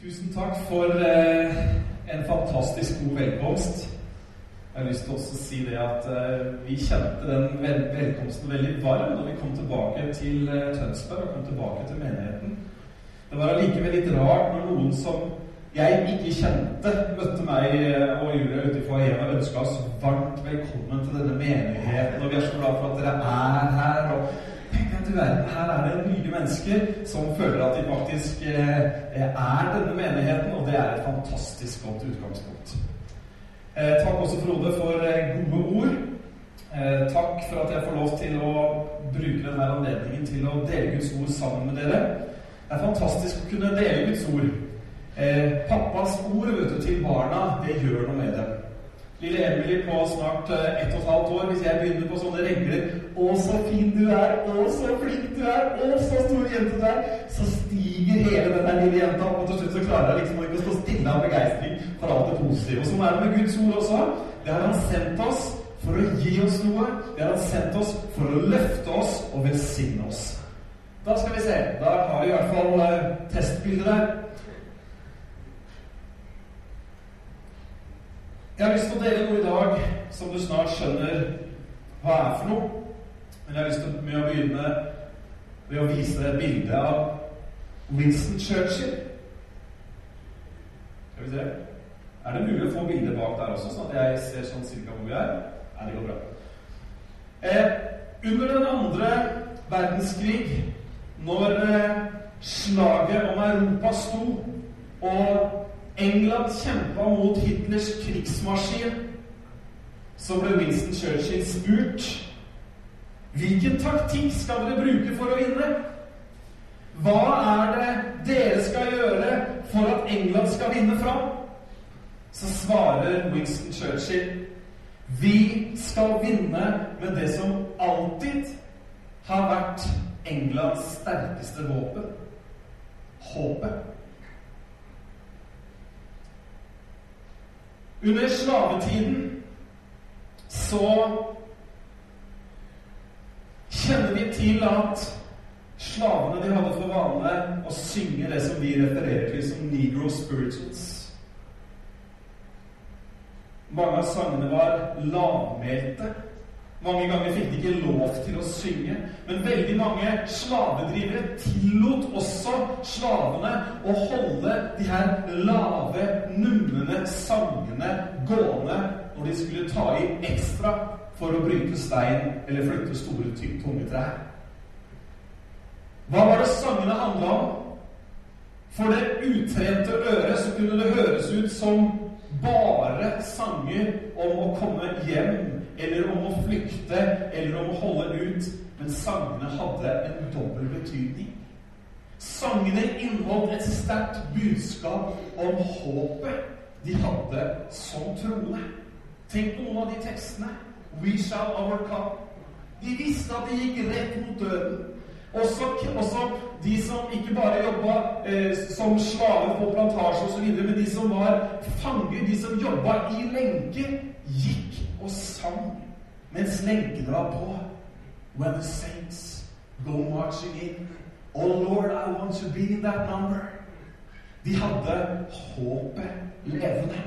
Tusen takk for eh, en fantastisk god velkomst. Jeg har lyst til også å si det at eh, vi kjente den vel velkomsten veldig varm da vi kom tilbake til eh, Tønsberg og kom tilbake til menigheten. Det var allikevel litt rart når noen som jeg ikke kjente, møtte meg eh, og Julie ute i foajeen og ønska oss varmt velkommen til denne menigheten. Og vi er så glad for at dere er her. og Du verden, Her er det nye mennesker som føler at de faktisk eh, er denne menigheten, og det er et fantastisk godt utgangspunkt. Eh, takk også, Frode, for eh, gode ord. Takk for at jeg får lov til å bruke denne anledningen til å dele Guds ord sammen med dere. Det er fantastisk å kunne dele Guds ord. Pappas ord vet du, til barna, det gjør noe med dem. Lille Emily på snart eh, ett og et halvt år, hvis jeg begynner på sånne regler 'Å, så fin du er. Å, så flink du er. Å, så stor jente du er.' Så stiger hele den der lille jenta opp, og til slutt så klarer jeg liksom ikke å stå stille av begeistring for alt det positive. Og sånn er det med Guds ord også. Det har Han sendt oss for å gi oss noe. Det har Han sendt oss for å løfte oss og velsigne oss. Da skal vi se. Da har vi i hvert fall uh, testbildet der. Jeg har lyst til å dele noe i dag som du snart skjønner hva er for noe. Men jeg har lyst til å begynne ved å vise et bilde av Winston Churchill. Skal vi se Er det mulig å få bildet bak der også, sånn at jeg ser sånn cirka hvor vi er? Nei, det går bra. Eh, under den andre verdenskrig, når eh, slaget om Europa sto, og England kjempa mot Hitlers krigsmaskin, så ble Winston Churchill spurt Hvilken taktikk skal dere bruke for å vinne? Hva er det dere skal gjøre for at England skal vinne fram? Så svarer Winston Churchill vi skal vinne med det som alltid har vært Englands sterkeste våpen håpet. Under slavetiden så kjenner vi til at slavene de hadde for vane å synge det som vi refererer til som negro spirituals. Mange av sangene var lavmælte. Mange ganger fikk de ikke lov til å synge. Men veldig mange slavedrivere tillot også slavene å holde de her lave, numne sangene gående når de skulle ta i ekstra for å bryte stein eller flytte store, tunge trær. Hva var det sangene handla om? For det utrente øret så kunne det høres ut som bare sanger om å komme hjem eller om å flykte, eller om å holde ut. Men sangene hadde en dobbel betydning. Sangene inneholdt et sterkt budskap om håpet de hadde som troende. Tenk på noen av de tekstene. We shall overcome. De visste at de gikk rett mot døden. Også, også de som ikke bare jobba eh, som slaver på plantasje osv., men de som var fanger, de som jobba i lenker, gikk og sang mens lenkene var på. When the saints go marching in. Oh Lord, I want to be in that number. De hadde håpet levende.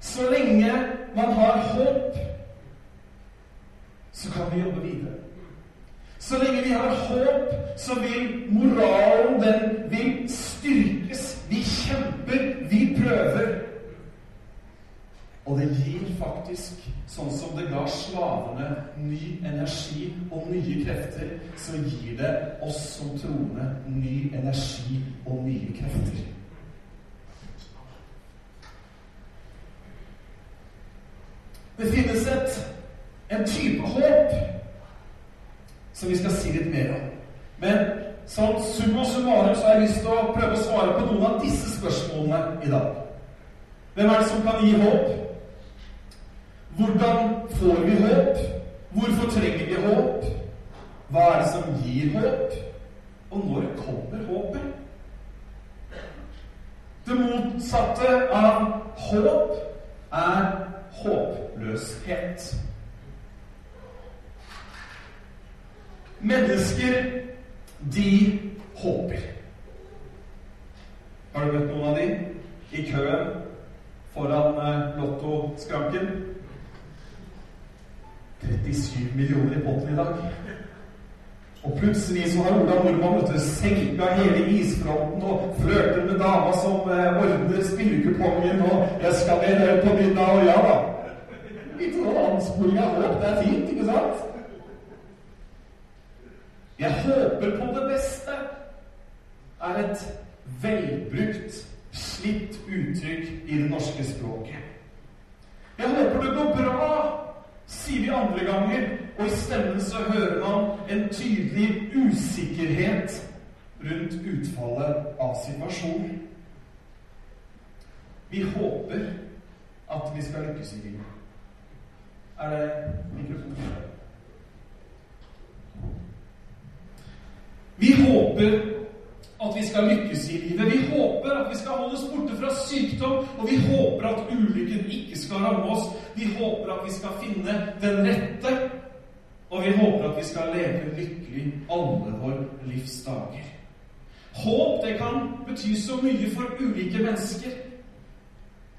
Så lenge man har håp, så kan vi jobbe videre. Så lenge vi har håp, så vil moralen den vil styrkes. Vi kjemper, vi prøver. Og det gir faktisk, sånn som det ga slavene ny energi og nye krefter, så gir det oss som troende ny energi og nye krefter. Det finnes et, en type håp som vi skal si litt mer om. Men som summa summarum så har jeg lyst til å prøve å svare på noen av disse spørsmålene i dag. Hvem er det som kan gi håp? Hvordan får vi håp? Hvorfor trenger vi håp? Hva er det som gir håp? Og når kommer håpet? Det motsatte av håp er håpløshet. Mennesker, de håper. Har du møtt noen av de i køen foran uh, lottoskranken? 37 millioner i potten i dag. Og plutselig så har Ola Nordmann senka hele isfronten og flørter med dama som eh, ordner spillekupongen, og 'jeg skal med deg på middag', og ja da. Litt sånn ansporing av håp. Det er fint, ikke sant? Jeg håper på det beste, er et velbrukt, slitt uttrykk i det norske språket. Jeg håper det går bra sier vi andre ganger, og i stemmen så hører man en tydelig usikkerhet rundt utfallet av situasjonen. Vi håper at vi skal lykkes i livet. Er det mikrofonen? Vi håper at vi skal lykkes i livet. Vi håper at vi skal holdes borte fra sykdom, og vi håper at ulykken ikke skal ramme oss. Vi håper at vi skal finne den rette, og vi håper at vi skal leve lykkelig alle våre livs dager. Håp det kan bety så mye for ulike mennesker.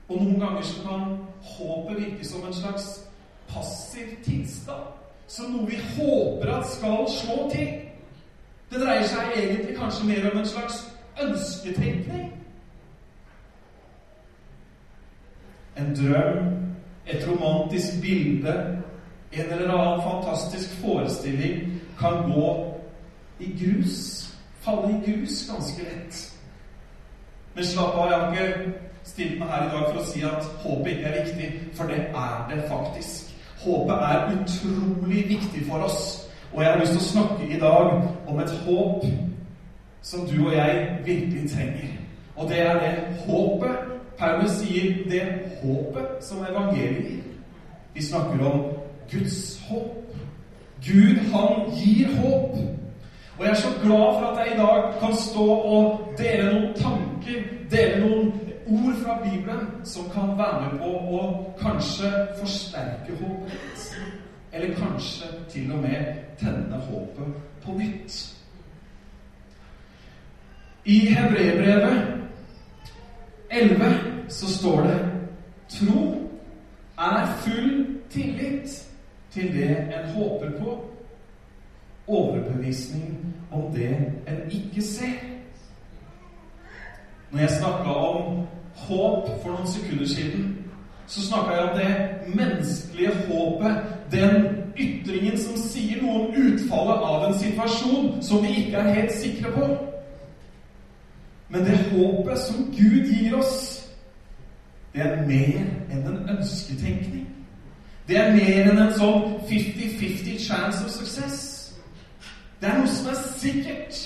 Og noen ganger så kan håpet virke som en slags passiv tilstand. Som noe vi håper at skal slå til. Det dreier seg egentlig kanskje mer om en slags ønsketenkning. En drøm, et romantisk bilde, en eller annen fantastisk forestilling kan gå i grus. Falle i grus ganske lett. Men slapp av, jeg har ikke stilt meg her i dag for å si at håpet ikke er viktig, for det er det faktisk. Håpet er utrolig viktig for oss. Og jeg har lyst til å snakke i dag om et håp som du og jeg virkelig trenger. Og det er det håpet Paulus sier det håpet som evangeliet gir. Vi snakker om Guds håp. Gud, han gir håp. Og jeg er så glad for at jeg i dag kan stå og dele noen tanker, dele noen ord fra Bibelen som kan være med på å kanskje forsterke håpet eller kanskje til og med tenne håpet på nytt. I Hebrebrevet 11 så står det Tro er full tillit til det en håper på. Overbevisning om det en ikke ser. Når jeg snakka om håp for noen sekunder siden, så snakka jeg om det menneskelige håpet den ytringen som sier noe om utfallet av en situasjon som vi ikke er helt sikre på. Men det håpet som Gud gir oss, det er mer enn en ønsketenkning. Det er mer enn en sånn 50-50 chance of success. Det er noe som er sikkert.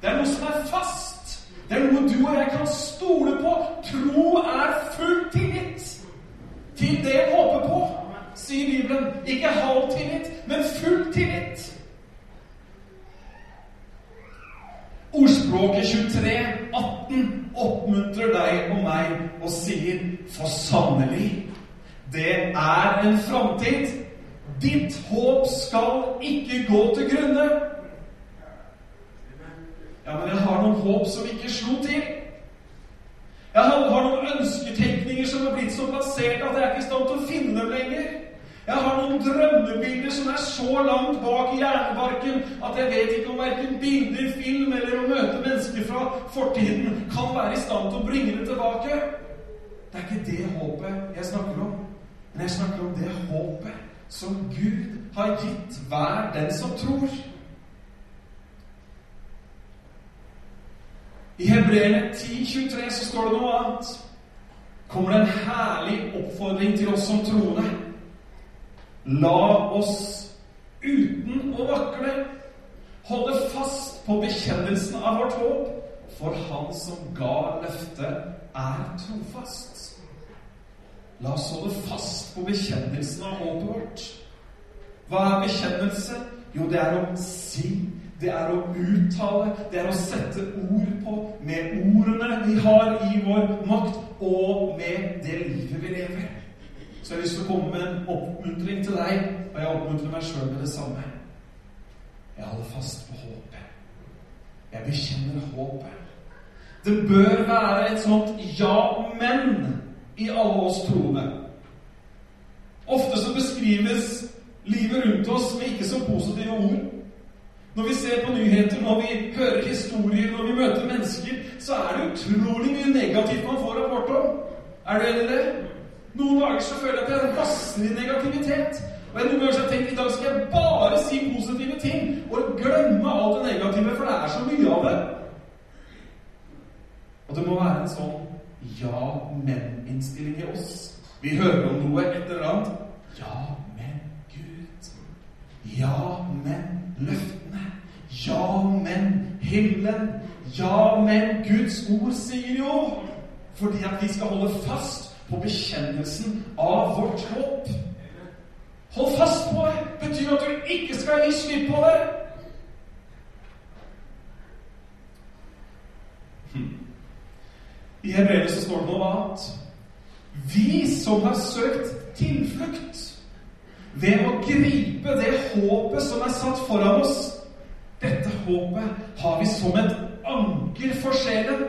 Det er noe som er fast. Det er noe du og jeg kan stole på. Tro er full tillit til det jeg håper på sier Bibelen. Ikke halv tillit, men full tillit. Ordspråket 23, 18 oppmuntrer deg og meg og sier for sannelig, det er en framtid. Ditt håp skal ikke gå til grunne. Ja, men jeg har noen håp som ikke slo til. Jeg har, noen ønsketenkninger som er blitt så plassert at jeg er ikke i stand til å finne dem lenger. Jeg har noen drømmebilder som er så langt bak i hjernebarken at jeg vet ikke om verken bilder, film eller å møte mennesker fra fortiden kan være i stand til å bringe det tilbake. Det er ikke det håpet jeg snakker om. Men jeg snakker om det håpet som Gud har gitt hver den som tror. I Hebreerne 10,23 så står det noe annet. Kommer det en herlig oppfordring til oss som troende. La oss uten å vakle holde fast på bekjennelsen av vårt håp, for Han som ga løftet, er trofast. La oss holde fast på bekjennelsen av håpet vårt. Hva er bekjennelse? Jo, det er å si, det er å uttale, det er å sette ord på med ordene vi har i vår makt, og med det livet vi lever. Så jeg har lyst til å komme med en oppmuntring til deg, og jeg oppmuntrer meg sjøl med det samme. Jeg holder fast på håpet. Jeg bekjenner håpet. Det bør være et sånt ja-men i alle oss troende. Ofte så beskrives livet rundt oss med ikke så positive ord. Når vi ser på nyheter, når vi hører historier, når vi møter mennesker, så er det utrolig mye negativt man får rapport om. Er du enig i det? Noen dager så føler jeg at jeg vasser i negativitet. Og jeg noen ganger har tenkt i dag skal jeg bare si positive ting og glemme alt det negative, for det er så mye av det. Og det må være en sånn ja-men-innstilling i oss. Vi hører om noe, et eller annet. Ja, men Gud. Ja, men løftene. Ja, men himmelen. Ja, men Guds ord sier jo Fordi at vi skal holde fast på bekjennelsen av vårt håp. Hold fast på det! Betyr at du ikke skal gi slipp på det. I Hebrevet så står det noe annet. Vi som har søkt tilflukt ved å gripe det håpet som er satt foran oss Dette håpet har vi som et anker for sjelen,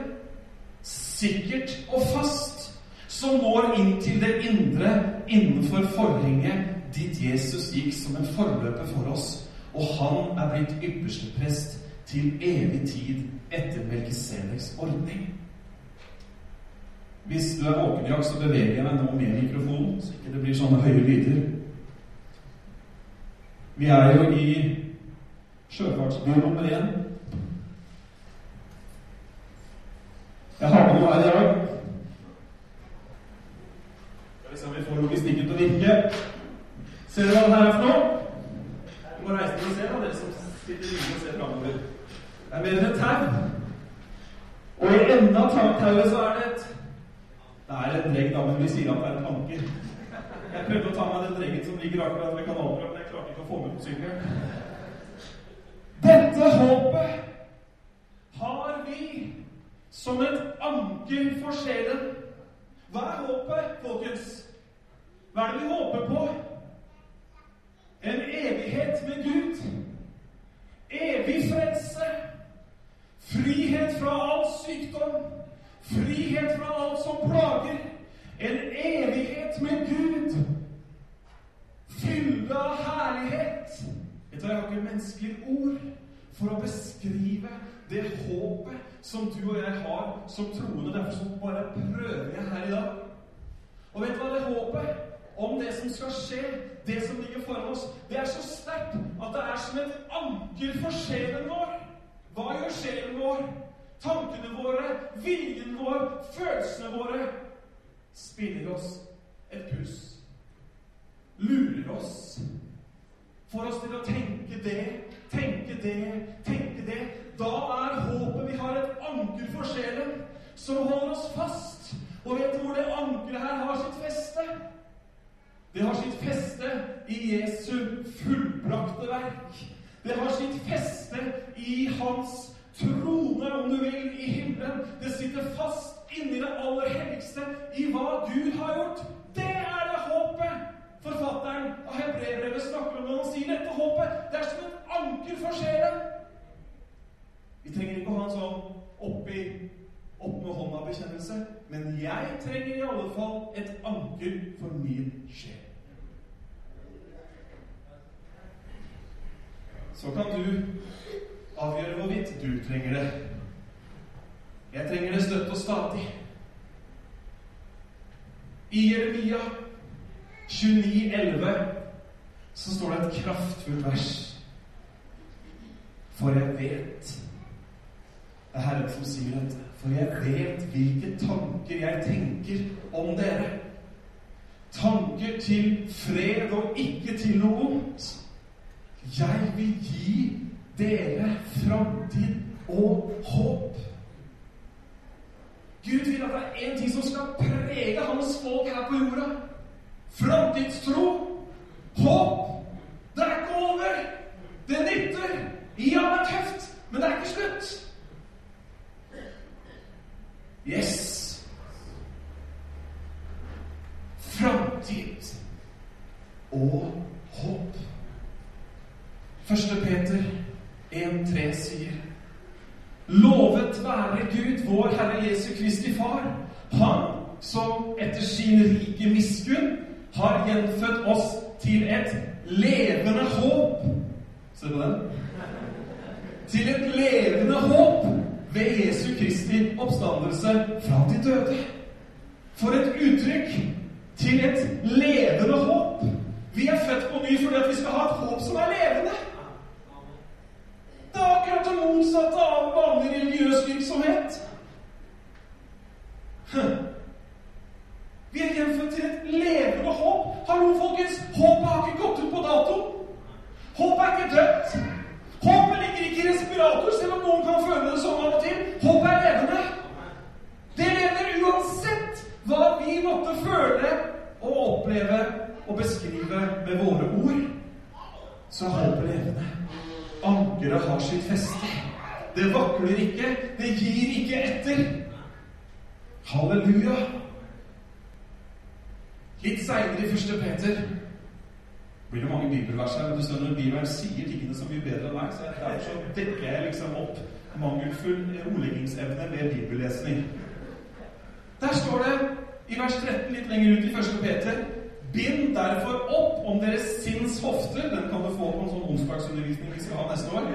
sikkert og fast, som går inn til det indre innenfor forhenget dit Jesus gikk som en forløper for oss, og han er blitt ypperste prest til evig tid etter Melkisedeks ordning. Hvis du er våken, Jack, så beveger jeg meg nå med mikrofonen, så ikke det blir sånne høye lyder. Vi er jo i sjøfartsby nummer én. Jeg har med noe her i dag. Skal vi se om vi får logistikken til å virke. Ser dere hva det her er for noe? Du må reise dere og se, da, dere som sitter inne og ser framover. Det er mer enn et tau. Og i enden av tauet så er det et det er en dregg, da, men vi sier at det er et anker. Jeg prøvde å ta meg den dreggen som ligger akkurat ved kanalbrua, men jeg klarte ikke å få med på sykkelen. Dette håpet har vi som et anker for sjelen. Hva er håpet, folkens? Hva er det vi håper på? En evighet med Gud. Evig frelse. Frihet fra all sykdom. Frihet fra alt som plager. En evighet med Gud. Fylde av herlighet. Vet du, Jeg har ikke menneskelige ord for å beskrive det håpet som du og jeg har som troende. Derfor så bare prøver jeg her i dag. Og vet du hva det håpet om det som skal skje, det som ligger foran oss, det er så sterkt at det er som et anker for sjelen vår. Hva gjør sjelen vår? Tankene våre, viljen vår, følelsene våre spiller oss et puss. Lurer oss. Får oss til å tenke det, tenke det, tenke det. Da er håpet vi har et anker for sjelen som holder oss fast. Og vet du hvor det ankeret her har sitt feste? Det har sitt feste i Jesu fullbrakte verk. Det har sitt feste i hans trone, om du vil, i himmelen. Det sitter fast inni det aller helligste, i hva Gud har gjort. Det er det håpet forfatteren av Hebreerbrevet snakker om når han sier dette håpet. Det er som et anker for sjelen. Vi trenger ikke å ha en sånn oppi opp med hånda-bekjennelse, men jeg trenger i alle fall et anker for min sjel. Så kan du avgjøre hvorvidt du trenger det. Jeg trenger det støtt og stadig. I Jeremia 29,11 så står det et kraftfullt vers. For jeg vet Det er Herren som sier dette. For jeg vet hvilke tanker jeg tenker om dere. Tanker til fred og ikke til noe vondt. Jeg vil gi dere framtid og håp. Gud vil at det er én ting som skal prege hans folk her på jorda. Framtidstro. Håp. Det er ikke over. Det nytter. Ja, det er tøft, men det er ikke slutt. Yes. Framtid og håp. Første Peter 1.3 sier Lovet være Gud vår Herre Jesu Kristi Far, han som etter sin rike miskunn har gjenfødt oss til et levende håp. Se på den. Til et levende håp ved Jesu Kristi oppstandelse fra de døde. For et uttrykk! Til et levende håp. Vi er født på ny fordi at vi skal ha et håp som er levende. Det er akkurat det motsatte av vanlig religiøs virksomhet. Vi er gjenfødt til et levende håp. Hallo, folkens! Håpet har ikke gått ut på dato. Håpet er ikke dødt. Håpet ligger ikke i respirator, selv om noen kan føle det sånn av og til. Håpet er levende. Det lever uansett hva vi måtte føle og oppleve og beskrive med våre ord. Så er håpet levende. Ankeret har sitt feste. Det vakler ikke. Det gir ikke etter. Halleluja. Litt seinere i første Peter blir det mange bibelvers her. Men du skjønner, Bibelen sier tingene så mye bedre enn meg, så derfor så dekker jeg liksom opp mangelfull ordleggingsevne med bibellesning. Der står det i vers 13 litt lenger ut i første Peter Bind derfor opp om deres sinns hofter. Den kan du få på en sånn onsdagsundervisning vi skal ha neste år.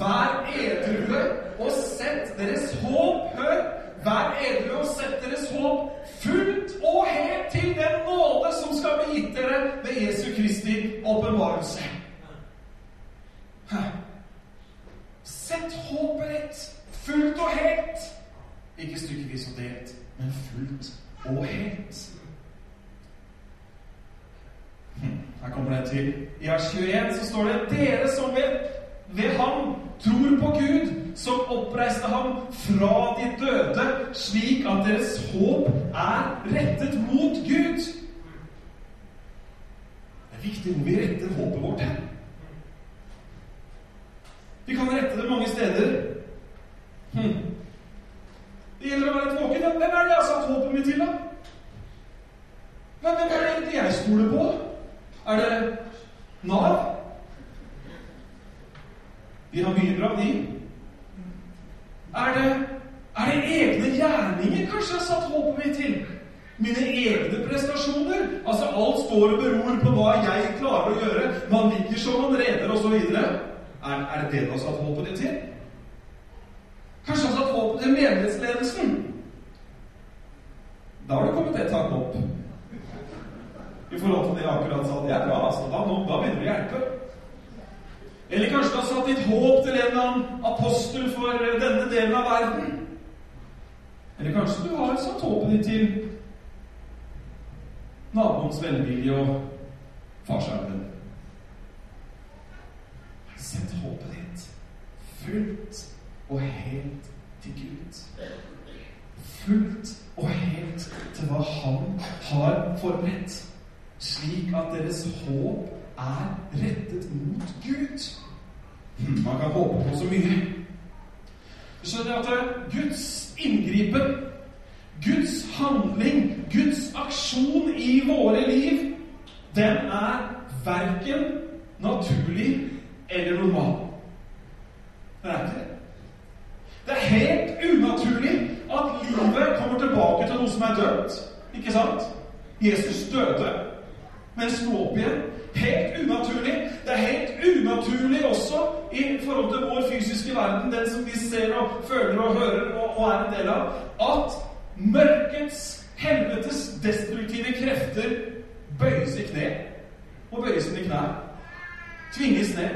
Vær edrue og sett deres håp Hør! Vær edrue og sett deres håp fullt og helt til den nåde som skal bli gitt dere ved Jesu Kristi åpenbarelse. Sett håpet ditt fullt og helt. Ikke stykkevis og delt, men fullt og helt. Her kommer det til. I vers 21 så står det Dere som ved, ved ham tror på Gud, som oppreiste ham fra de døde, slik at deres håp er rettet mot Gud. Det er viktig hvor vi retter håpet vårt hen. Vi kan rette det mange steder. Hm. Det gjelder å være litt våken. Hvem er det jeg har satt håpet mitt til, da? Hvem er det egentlig jeg stoler på? Er det Nav? De har mye bra, de. Er det, er det egne gjerninger kanskje jeg har satt håpet mitt til? Mine egne prestasjoner? Altså alt står og beror på hva jeg klarer å gjøre. Man ligger som man reder, osv. Er, er det det du har satt håpet ditt til? Kanskje har satt håpet til menighetsledelsen? Da har det kommet et tak opp. I forhold til det jeg akkurat sa. Det er bra, altså. Da, da begynner det å hjelpe. Eller kanskje du har satt ditt håp til en eller annen apostel for denne delen av verden? Eller kanskje du har satt håpet ditt til naboens velvilje og farsarven? Sett håpet ditt fullt og helt til Gud. Fullt og helt til hva Han har forberedt, slik at deres håp er rettet mot Gud. Man kan håpe på så mye. Du skjønner at Guds inngripen, Guds handling, Guds aksjon i våre liv, den er verken naturlig eller normal. Den er ikke det. Det er helt unaturlig at livet kommer tilbake til noe som er dødt. Ikke sant? Jesus døde, men sto opp igjen. Helt unaturlig. Det er helt unaturlig også i forhold til vår fysiske verden, den som vi ser og føler og hører og, og er en del av, at mørkets, helvetes destruktive krefter bøyes i kne. Og bøyes i knær. Tvinges ned.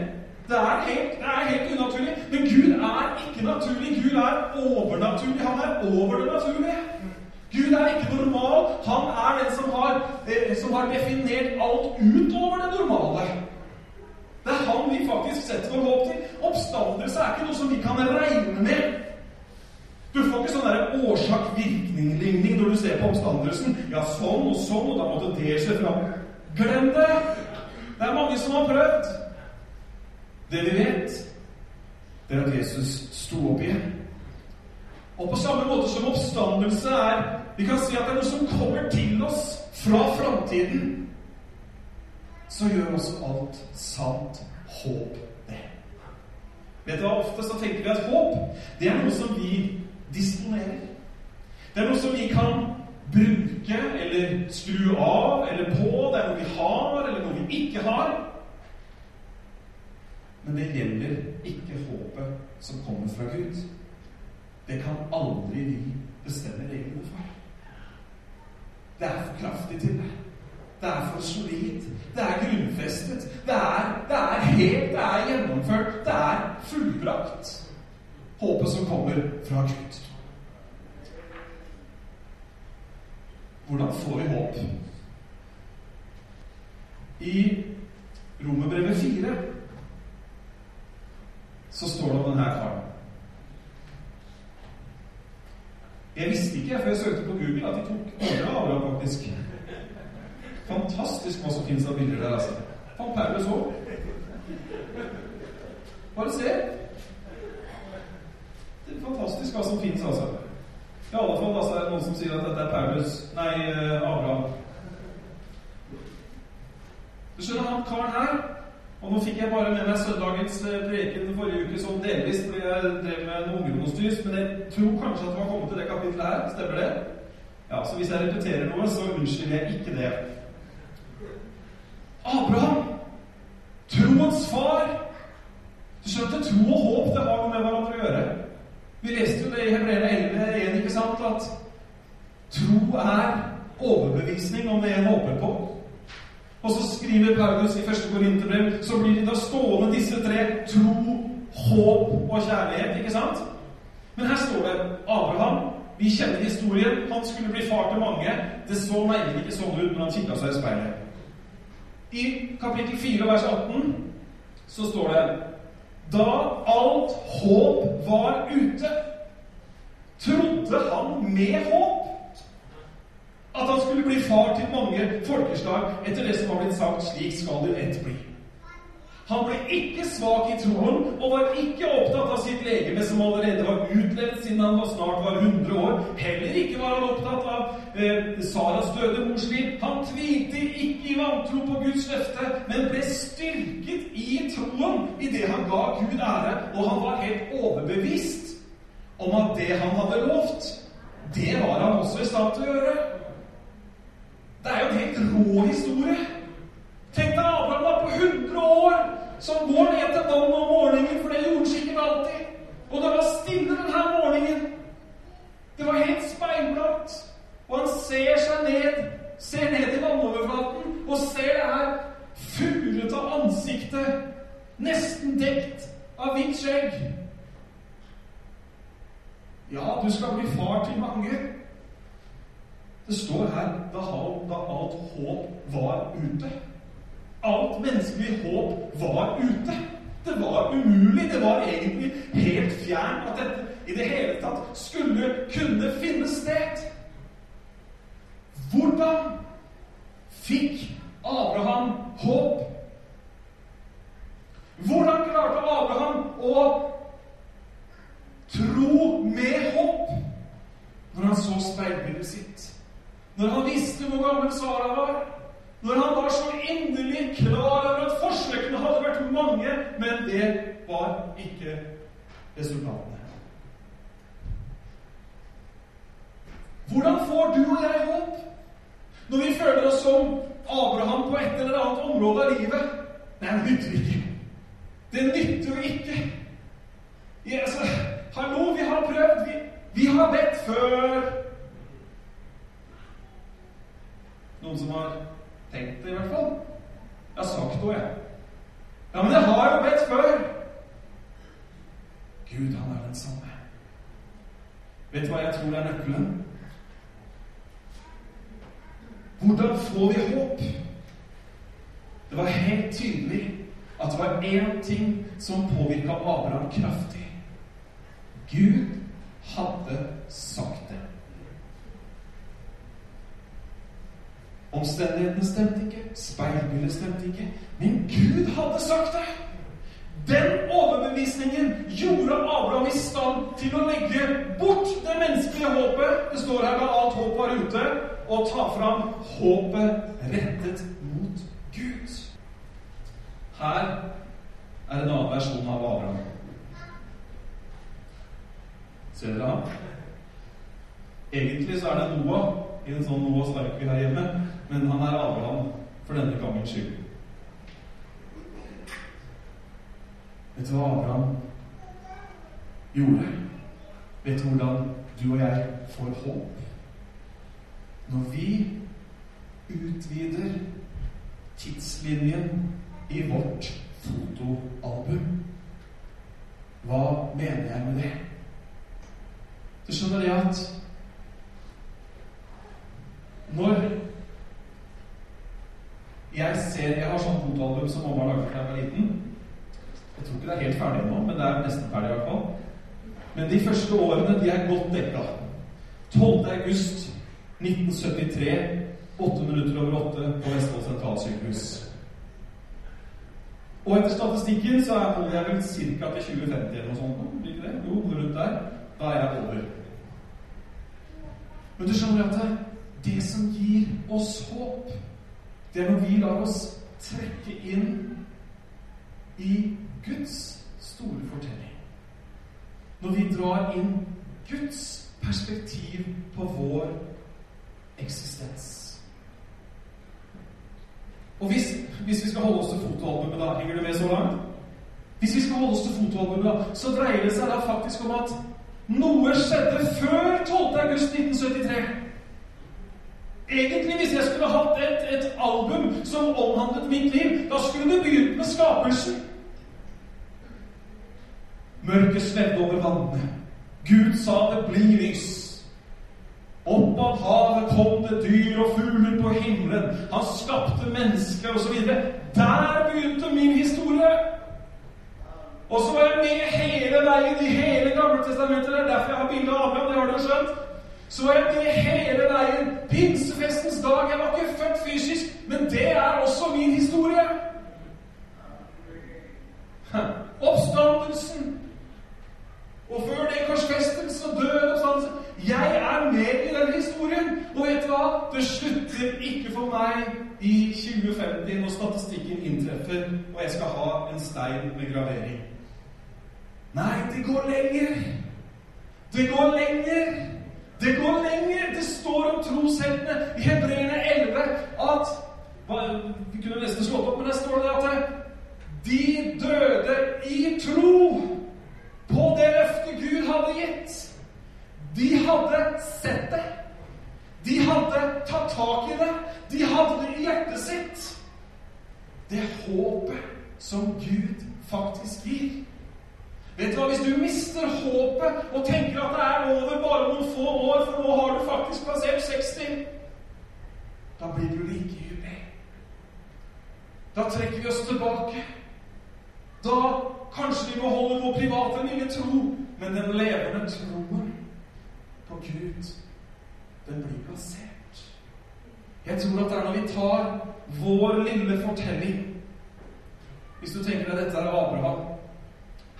Det er, helt, det er helt unaturlig. Men Gud er ikke naturlig. Gud er overnaturlig. Han er over det naturlige. Gud er ikke normal. Han er den som har, eh, som har definert alt utover det normale. Det er han vi faktisk setter vår håp til. Oppstandelse er ikke noe som vi kan regne med. Du får ikke sånn årsak-virkning-ligning når du ser på oppstandelsen. Ja, sånn og sånn, og da måtte det skje fram. Glem det! Det er mange som har prøvd. Det vi vet, det er at Jesus sto opp igjen. Og på samme måte som oppstandelse er Vi kan si at det er noe som kommer til oss fra framtiden. Så gjør også alt sant håp det. Vet du hva, Ofte så tenker vi at håp det er noe som vi disponerer. Det er noe som vi kan bruke eller skru av eller på. Det er noe vi har, eller noe vi ikke har. Men det gjelder ikke håpet som kommer fra Gud. Det kan aldri vi bestemme reglene for. Det er for kraftig til det. Det er for solid. Det er grunnfestet. Det er, det er helt, det er gjennomført. Det er fullbrakt. Håpet som kommer fra Gud. Hvordan får vi håp? I Romerbrevet 4 så står det om denne karen. Jeg visste ikke før jeg søkte på Google, at de tok bilder av Abraham, faktisk. Fantastisk hva som finnes av bilder der, altså. Fant Paulus òg. Bare se. Det er fantastisk hva som finnes, altså. I alle fall altså, er det noen som sier at dette er Paulus Nei, eh, Abraham. Du skjønner, han karen her Og nå fikk jeg bare med meg søndagens eh, preken forrige uke sånn delvis fordi jeg drev med noe ungdomsstys, men jeg tror kanskje at det var kommet til det kapittelet her. Stemmer det? Ja, Så hvis jeg repeterer noe, så unnskylder jeg ikke det. Abraham, troens far. Du skjønte, tro og håp det har noe med hverandre å gjøre. Vi leste jo det i Hebreerne 11.1, ikke sant? At tro er overbevisning om det en håper på. Og så skriver Paulus i første Korinterbrev så blir de da stående disse tre tro, håp og kjærlighet. ikke sant? Men her står det Abraham. Vi kjenner historien. Han skulle bli far til mange. Det så meg ikke sånn ut når han kikka seg i speilet. I kapittel 4, vers 18, så står det Da alt håp var ute, trodde han med håp at han skulle bli far til mange folkeslag etter det som var blitt sagt, slik skal det ett bli. Han ble ikke svak i troen og var ikke opptatt av sitt legeme, som allerede var utlevd siden han var snart var 100 år. Heller ikke var han opptatt av eh, Saras døde mors liv. Han tvilte ikke i vantro på Guds løfte, men ble styrket i troen i det han ga Gud ære, og han var helt overbevist om at det han hadde lovt, det var han også i stand til å gjøre. Det er jo en helt rå historie. Tenk deg Abraham var på 100 år som går ned til vannet om morgenen, for det gjorde sikkert alltid. Og det var stille denne morgenen. Det var helt speilblankt. Og han ser seg ned, ser ned i vannoverflaten og ser det her furete ansiktet, nesten dekt av hvitt skjegg. Ja, du skal bli far til mange. Det står her da, alt håp var ute. Alt menneskelig håp var ute. Det var umulig. Det var egentlig helt fjernt at dette i det hele tatt skulle kunne finne sted. Hvordan fikk Abraham håp? Hvordan klarte Abraham å tro med håp når han så speilbildet sitt? Når han visste hvor gammel Sara var? Når han var så inderlig klar over at forsøkene hadde vært mange, men det var ikke resultatene. Hvordan får du og jeg håp når vi føler oss som Abraham på et eller annet område av livet? Nei, det nytter ikke. Det nytter jo ikke. Ja, altså, hallo, vi har prøvd. Vi, vi har bedt før. Noen som har Tenkt det, i hvert fall. Jeg har sagt noe, jeg. Ja, men jeg har jo bedt før. Gud, han er den samme. Vet du hva jeg tror er nøkkelen? Hvordan får vi håp? Det var helt tydelig at det var én ting som påvirka Abraham kraftig. Gud hadde sagt det. Omstendighetene stemte ikke, speilbildet stemte ikke, men Gud hadde sagt det! Den overbevisningen gjorde Abraham i stand til å legge bort det menneskelige håpet Det står her da alt håp var ute, og ta fram håpet rettet mot. Her er en annen versjon av Abraham. Ser dere ham? Egentlig så er det Noah i en sånn Noahs ark har hjemme, men han er Abraham for denne gangens skyld. Vet du hva Abraham gjorde? Vet du hvordan du og jeg får håp? Når vi utvider tidslinjen i vårt fotoalbum. Hva mener jeg med det? Du skjønner det at når jeg ser Jeg har sånn fotoalbum som mamma laget da jeg var liten. Jeg tror ikke det er helt ferdig nå, men det er nesten ferdig fall. Men de første årene de er godt dekka. 12. august 1973, 8 minutter over 8 på Vestfold sentralsykehus. Og etter statistikken så er jeg vel ca. til 2050 eller noe sånt. Blir ikke det? Jo, rundt der. Da er jeg over. Men du skjønner at det som gir oss håp, det er når vi lar oss trekke inn i Guds store fortelling. Når vi drar inn Guds perspektiv på vår eksistens. Og hvis, hvis, vi skal holde oss til fotoalbumet, da Henger du med så langt? Hvis vi skal holde oss til fotoalbumet, da, så dreier det seg da faktisk om at noe skjedde før 12. august 1973. Egentlig, hvis jeg skulle hatt et, et album som omhandlet mitt liv, da skulle det begynt med skapelsen. Mørket svevde over vannene. Gud sa det blir lys. Opp av havet kom det dyr og fugler på himmelen. Han skapte mennesker osv. Der begynte min historie. Og så var jeg med hele veien i hele Gamle testamentet. Det er derfor jeg har bilde av Abraham. Det har dere skjønt. Så var jeg med hele veien. Pinsefestens dag. Jeg var ikke født fysisk, men det er også min historie. Oppstandelsen. Og før det korsfestelsen og død og sånn. Jeg er med i den historien. Og vet du hva? Det slutter ikke for meg i 2050 når statistikken inntreffer og jeg skal ha en stein med gravering. Nei, det går lenger. Det går lenger. Det går lenger. Det står om trosheltene i Hebreerne 11 at Vi kunne nesten slått opp, men der står det at de døde i tro på det løftet Gud hadde gitt. De hadde sett det. De hadde tatt tak i det. De hadde det i hjertet sitt. Det håpet som Gud faktisk gir. Vet du hva, Hvis du mister håpet og tenker at det er over bare noen få år, for nå har du faktisk passert 60, da blir du likegyldig. Da trekker vi oss tilbake. Da kanskje vi må holde vår private lille tro, men den levende troen på Gud, den blir plassert. Jeg tror at det er når vi tar vår lille fortelling Hvis du tenker deg dette er Abraham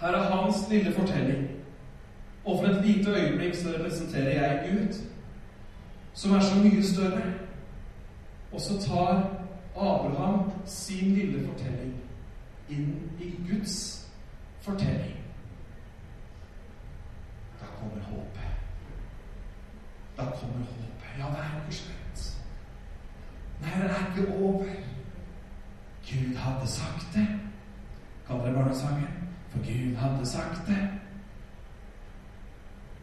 Her er hans lille fortelling. Og for et lite øyeblikk så representerer jeg Gud, som er så mye større. Og så tar Abraham sin lille fortelling inn i Guds fortelling. Da kommer håpet. Da kommer håpet. Ja, det er ikke slutt. Nei, det er ikke over. Gud hadde sagt det. Kaller det barnesangen. For Gud hadde sagt det.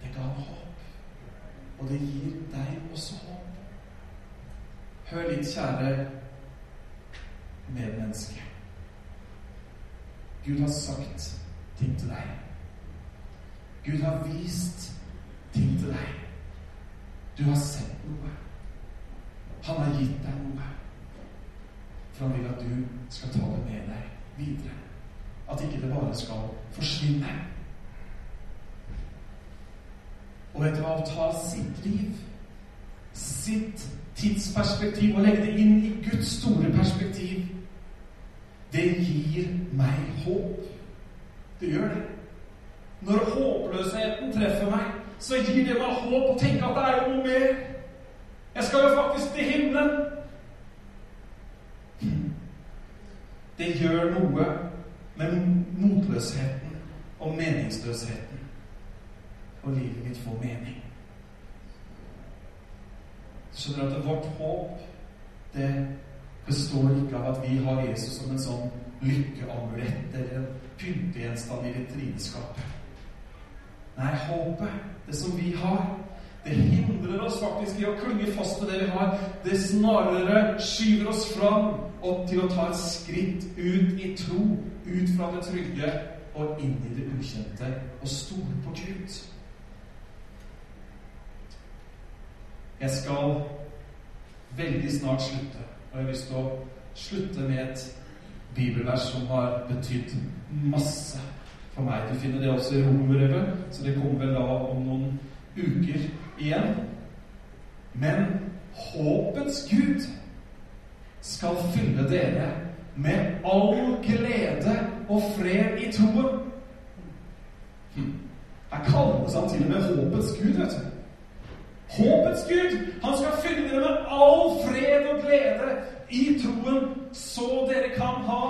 Det ga håp. Og det gir deg også håp. Hør litt, kjære medmenneske. Gud har sagt ting til deg. Gud har vist ting til deg. Du har sett noe. Han har gitt deg noe. For han vil at du skal ta det med deg videre. At ikke det bare skal forsvinne. Og vet du hva? Å ta sitt liv, sitt tidsperspektiv, og legge det inn i Guds store perspektiv, det gir meg håp. Det gjør det. Når håpløsheten treffer meg, så gir det meg håp å tenke at det er noe mer. Jeg skal jo faktisk til himmelen. Det gjør noe med motløsheten og meningsløsheten. Og livet mitt får mening. skjønner at vårt håp, det består ikke av at vi har Jesus som en sånn lykkeamulett eller en pyntegjenstand i vitrineskapet. Nei, håpet, det som vi har, det hindrer oss faktisk i å klynge fast til det vi har. Det snarere skyver oss fram opp til å ta et skritt ut i tro, ut fra det trygge og inn i det ukjente, og stole på Gud. Jeg skal veldig snart slutte, og jeg har lyst til å slutte med et bibelvers som har betydd masse for meg. Du finner det også i Romerbrevet, så det kommer vel da om noen uker igjen. Men håpets Gud skal fylle dere med all glede og fred i troen. Hm. Her kalles han til og med håpets Gud, vet du. Håpets Gud! Han skal fylle dere med all fred og glede i troen, så dere kan ha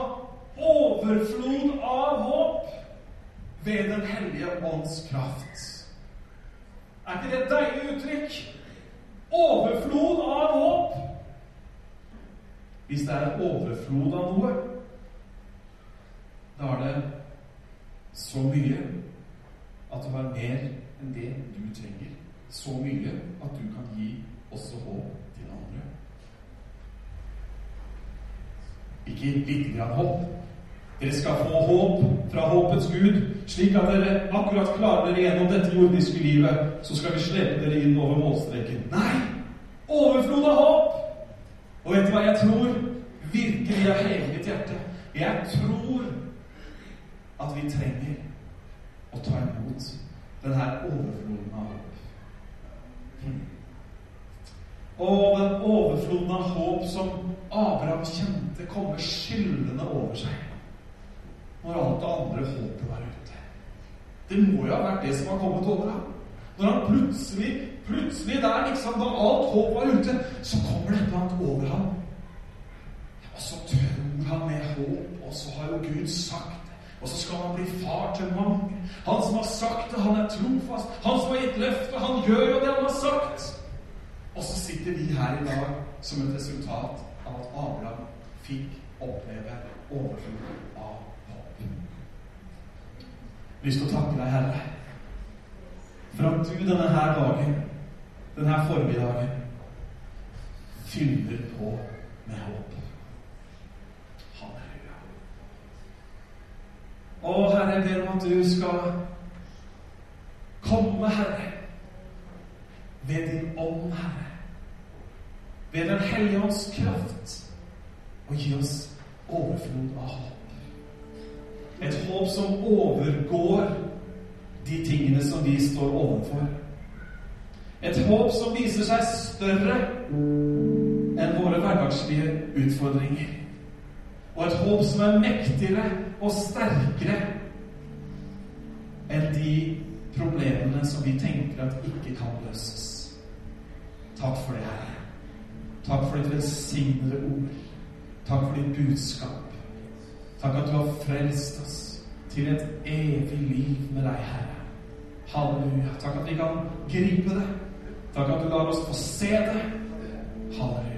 overflod av håp ved Den hellige ånds kraft. Er ikke det et deilig uttrykk? Overflod av håp. Hvis det er overflod av noe, da er det så mye at du har mer enn det du trenger. Så mye at du kan gi også håp til andre. Ikke litt grann håp. Dere skal få håp fra håpets Gud, slik at dere akkurat klarer dere gjennom dette jordiske livet. Så skal vi slepe dere inn over målstreken. Nei! Overflod av håp! Og vet du hva jeg tror? Virkelig av hele mitt hjerte. Jeg tror at vi trenger å ta imot denne overfloden av håp. Og den overfloden av håp som Abraham kjente, komme skyllende over seg når alt det andre håpet var ute. Det må jo ha vært det som har kommet over ham. Når han plutselig, plutselig der, liksom, da alt håp var ute, så kommer det et eller annet over ham. Og så tror han med håp, og så har jo Gud sagt det. Og så skal han bli far til mange. Han som har sagt det, han er trofast. Han som har gitt løftet, han gjør jo det han har sagt. Og så sitter vi her i dag som et resultat av at Abraham fikk oppleve overflod av lyst til å takke deg, Herre, for at du denne her dagen, denne formiddagen, fyller på med håp. Halleluja. Å, Herre, jeg ber om at du skal komme, Herre, ved din ånd, Herre. Ved Den hellige ånds kraft, og gi oss overflod av håp. Et håp som overgår de tingene som vi står overfor. Et håp som viser seg større enn våre hverdagslige utfordringer. Og et håp som er mektigere og sterkere enn de problemene som vi tenker at ikke kan løses. Takk for det, Herre. Takk for ditt velsignede ord. Takk for ditt budskap. Takk at du har frelst oss til et evig liv med deg, Herre. Halleluja. Takk at vi kan gripe det. Takk at du lar oss få se det. Halleluja.